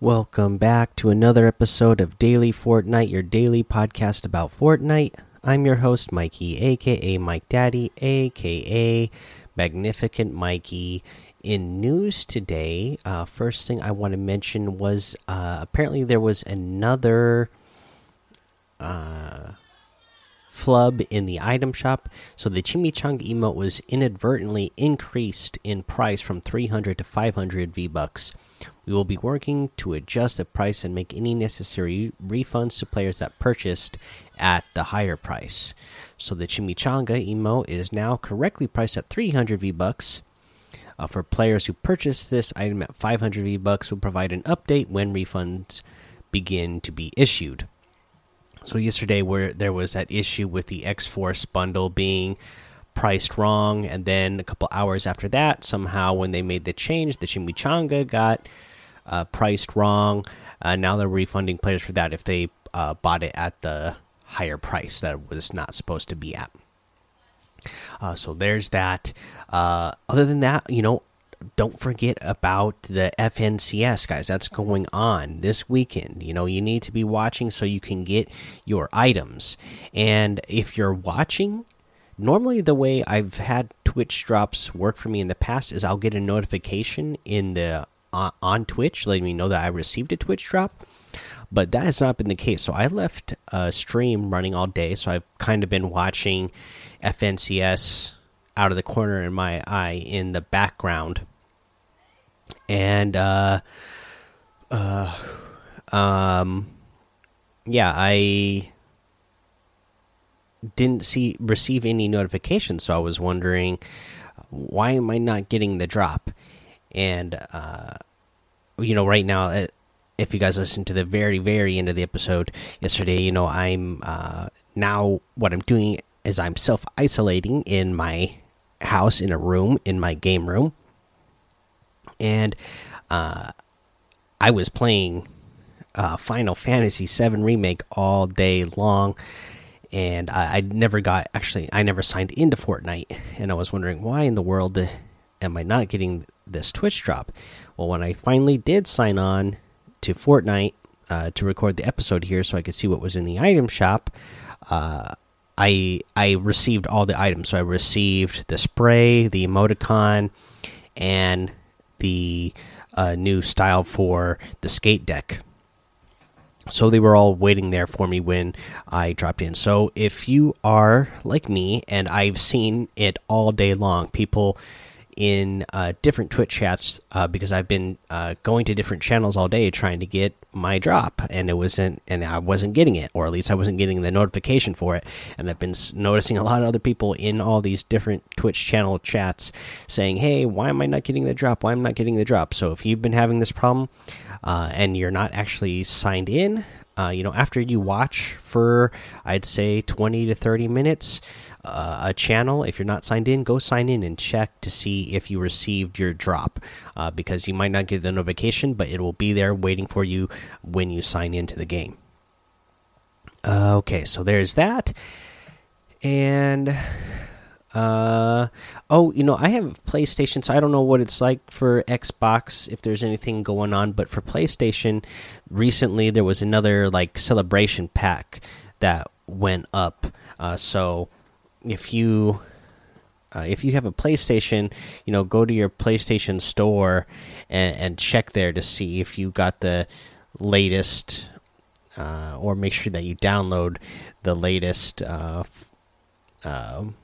Welcome back to another episode of Daily Fortnite, your daily podcast about Fortnite. I'm your host, Mikey, aka Mike Daddy, aka Magnificent Mikey. In news today, uh, first thing I want to mention was uh, apparently there was another uh, flub in the item shop. So the Chimichanga emote was inadvertently increased in price from 300 to 500 V bucks. We will be working to adjust the price and make any necessary refunds to players that purchased at the higher price. So the Chimichanga emote is now correctly priced at 300 V bucks. Uh, for players who purchase this item at 500 V bucks, we'll provide an update when refunds begin to be issued. So yesterday, where there was that issue with the X Force bundle being priced wrong, and then a couple hours after that, somehow when they made the change, the Chimichanga got uh, priced wrong. Uh, now they're refunding players for that if they uh, bought it at the higher price that it was not supposed to be at. Uh, so there's that. Uh, other than that, you know, don't forget about the FNCS, guys. That's going on this weekend. You know, you need to be watching so you can get your items. And if you're watching, normally the way I've had Twitch drops work for me in the past is I'll get a notification in the uh, on Twitch letting me know that I received a Twitch drop. But that has not been the case. So I left a stream running all day. So I've kind of been watching FNCS out of the corner in my eye in the background. And uh uh um yeah, I didn't see receive any notifications, so I was wondering why am I not getting the drop? And uh you know, right now uh, if you guys listen to the very very end of the episode yesterday, you know, I'm uh now what I'm doing is I'm self isolating in my house in a room in my game room, and uh, I was playing uh, Final Fantasy VII remake all day long, and I, I, never got actually I never signed into Fortnite, and I was wondering why in the world am I not getting this Twitch drop? Well, when I finally did sign on to Fortnite uh, to record the episode here, so I could see what was in the item shop. Uh, I I received all the items. So I received the spray, the emoticon, and the uh, new style for the skate deck. So they were all waiting there for me when I dropped in. So if you are like me, and I've seen it all day long, people in uh, different Twitch chats uh, because I've been uh, going to different channels all day trying to get my drop, and it wasn't, and I wasn't getting it, or at least I wasn't getting the notification for it. And I've been noticing a lot of other people in all these different Twitch channel chats saying, "Hey, why am I not getting the drop? Why am I not getting the drop?" So if you've been having this problem uh, and you're not actually signed in, uh, you know, after you watch for I'd say 20 to 30 minutes uh, a channel, if you're not signed in, go sign in and check to see if you received your drop uh, because you might not get the notification, but it will be there waiting for you when you sign into the game. Uh, okay, so there's that. And uh oh, you know, I have PlayStation, so I don't know what it's like for Xbox if there's anything going on, but for PlayStation, recently there was another like celebration pack that went up. Uh, so if you uh, if you have a PlayStation, you know, go to your PlayStation store and, and check there to see if you got the latest, uh, or make sure that you download the latest uh, um,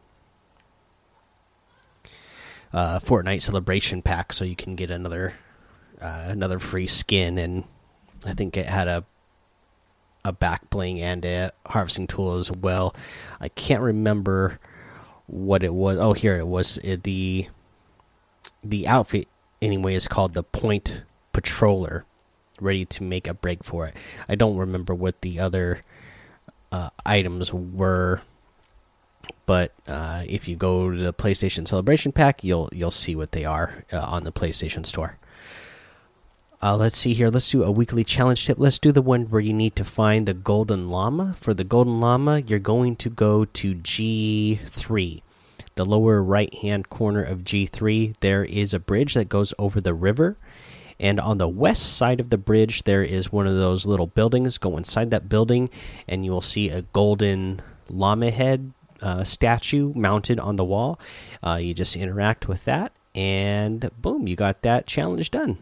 uh, Fortnite celebration pack, so you can get another uh, another free skin. And I think it had a a back bling and a harvesting tool as well. I can't remember what it was. Oh, here it was. It, the the outfit anyway is called the Point Patroller, ready to make a break for it. I don't remember what the other uh, items were, but uh, if you go to the PlayStation Celebration Pack, you'll you'll see what they are uh, on the PlayStation Store. Uh, let's see here. Let's do a weekly challenge tip. Let's do the one where you need to find the golden llama. For the golden llama, you're going to go to G3. The lower right hand corner of G3, there is a bridge that goes over the river. And on the west side of the bridge, there is one of those little buildings. Go inside that building, and you will see a golden llama head uh, statue mounted on the wall. Uh, you just interact with that, and boom, you got that challenge done.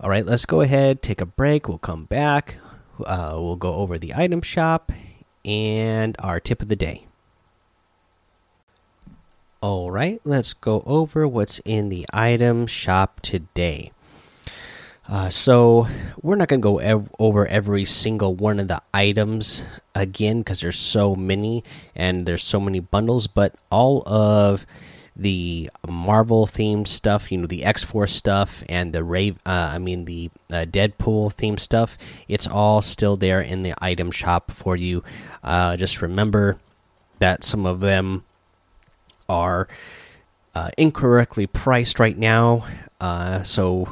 All right, let's go ahead, take a break. We'll come back. Uh, we'll go over the item shop and our tip of the day. All right, let's go over what's in the item shop today. Uh, so we're not going to go ev over every single one of the items again because there's so many and there's so many bundles, but all of the Marvel themed stuff, you know, the X Force stuff and the Rave, uh, I mean the uh, Deadpool themed stuff, it's all still there in the item shop for you. Uh, just remember that some of them are uh, incorrectly priced right now, uh, so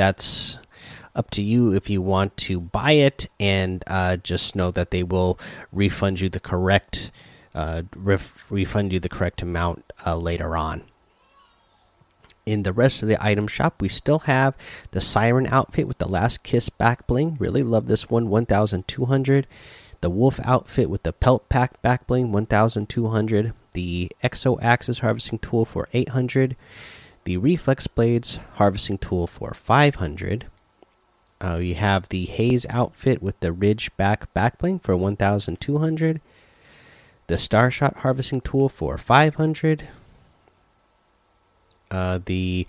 that's up to you if you want to buy it, and uh, just know that they will refund you the correct uh, ref refund you the correct amount uh, later on. In the rest of the item shop, we still have the Siren outfit with the Last Kiss back bling. Really love this one, 1,200. The Wolf outfit with the Pelt Pack back bling, 1,200. The Exo Axis harvesting tool for 800. The Reflex Blades harvesting tool for 500. Uh, you have the Haze outfit with the Ridge back back bling for 1,200 the Starshot harvesting tool for 500. Uh, the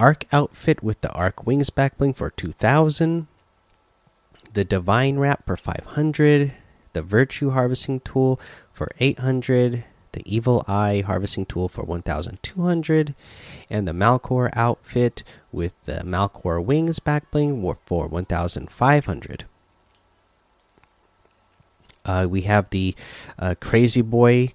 Arc outfit with the Arc Wings backbling for 2000. The Divine Wrap for 500. The Virtue harvesting tool for 800. The Evil Eye harvesting tool for 1200. And the Malcore outfit with the Malcore Wings backbling for 1500. Uh, we have the uh, Crazy Boy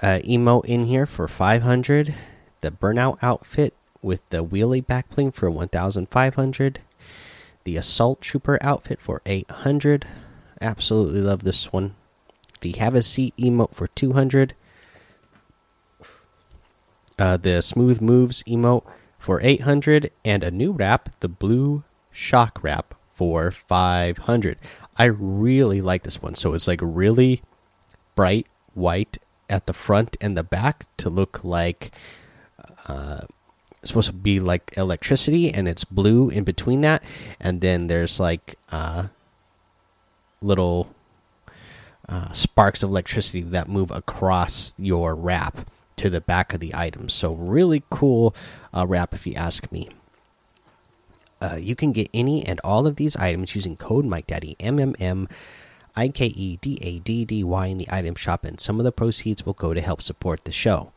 uh, emote in here for 500. The Burnout outfit with the Wheelie backbling for 1,500. The Assault Trooper outfit for 800. Absolutely love this one. The Have a Seat emote for 200. Uh, the Smooth Moves emote for 800. And a new wrap, the Blue Shock Wrap for 500. I really like this one. So it's like really bright white at the front and the back to look like uh, supposed to be like electricity, and it's blue in between that. And then there's like uh, little uh, sparks of electricity that move across your wrap to the back of the item. So really cool uh, wrap, if you ask me. Uh, you can get any and all of these items using code Mike Daddy M M M I K E D A D D Y in the item shop, and some of the proceeds will go to help support the show.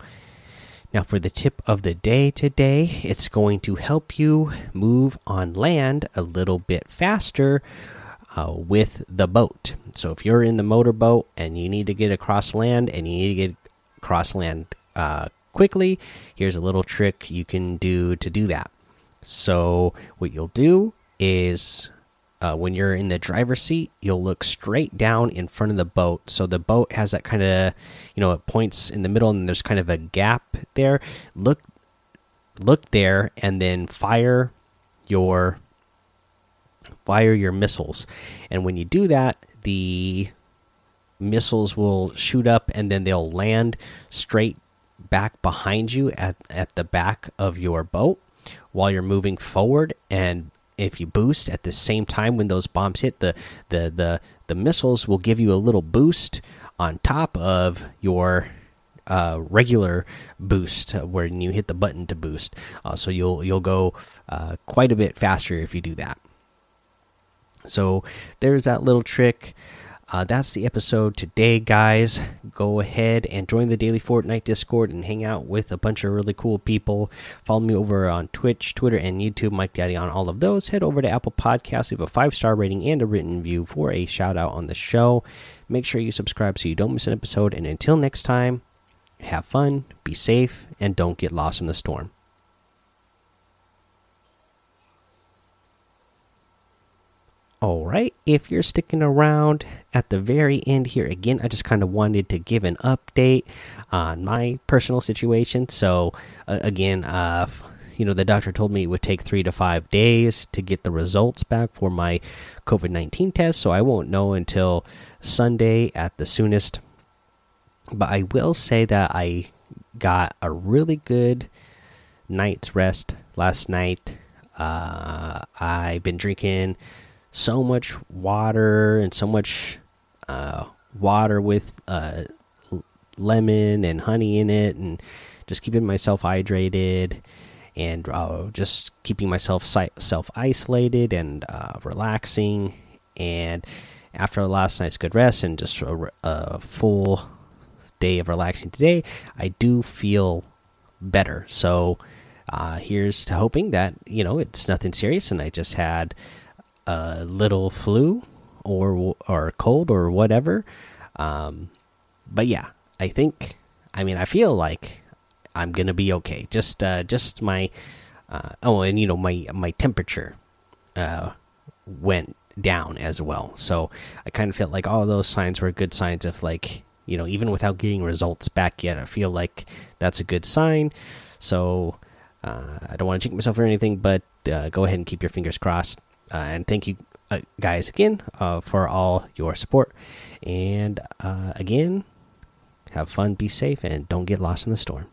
Now, for the tip of the day today, it's going to help you move on land a little bit faster uh, with the boat. So, if you're in the motorboat and you need to get across land and you need to get across land uh, quickly, here's a little trick you can do to do that. So what you'll do is uh, when you're in the driver's seat, you'll look straight down in front of the boat. So the boat has that kind of, you know, it points in the middle, and there's kind of a gap there. Look, look there, and then fire your fire your missiles. And when you do that, the missiles will shoot up, and then they'll land straight back behind you at at the back of your boat while you're moving forward. And if you boost at the same time when those bombs hit the the the the missiles will give you a little boost on top of your uh, regular boost when you hit the button to boost. Uh, so you'll you'll go uh, quite a bit faster if you do that. So there's that little trick uh, that's the episode today, guys. Go ahead and join the Daily Fortnite Discord and hang out with a bunch of really cool people. Follow me over on Twitch, Twitter, and YouTube, Mike Daddy on all of those. Head over to Apple Podcasts, leave a five star rating and a written review for a shout out on the show. Make sure you subscribe so you don't miss an episode. And until next time, have fun, be safe, and don't get lost in the storm. All right, if you're sticking around at the very end here, again, I just kind of wanted to give an update on my personal situation. So, uh, again, uh, you know, the doctor told me it would take three to five days to get the results back for my COVID 19 test. So I won't know until Sunday at the soonest. But I will say that I got a really good night's rest last night. Uh, I've been drinking so much water and so much uh, water with uh, lemon and honey in it, and just keeping myself hydrated and uh, just keeping myself self isolated and uh, relaxing. And after a last night's good rest and just a, a full day of relaxing today, I do feel better. So uh, here's to hoping that you know it's nothing serious, and I just had a little flu or or cold or whatever. Um, but yeah, I think. I mean, I feel like I'm gonna be okay. Just uh, just my uh, oh, and you know my my temperature uh, went down as well. So I kind of felt like all those signs were good signs of like you know even without getting results back yet, I feel like that's a good sign. So uh, I don't want to jinx myself or anything, but uh, go ahead and keep your fingers crossed. Uh, and thank you uh, guys again uh, for all your support. And again, have fun, be safe, and don't get lost in the storm.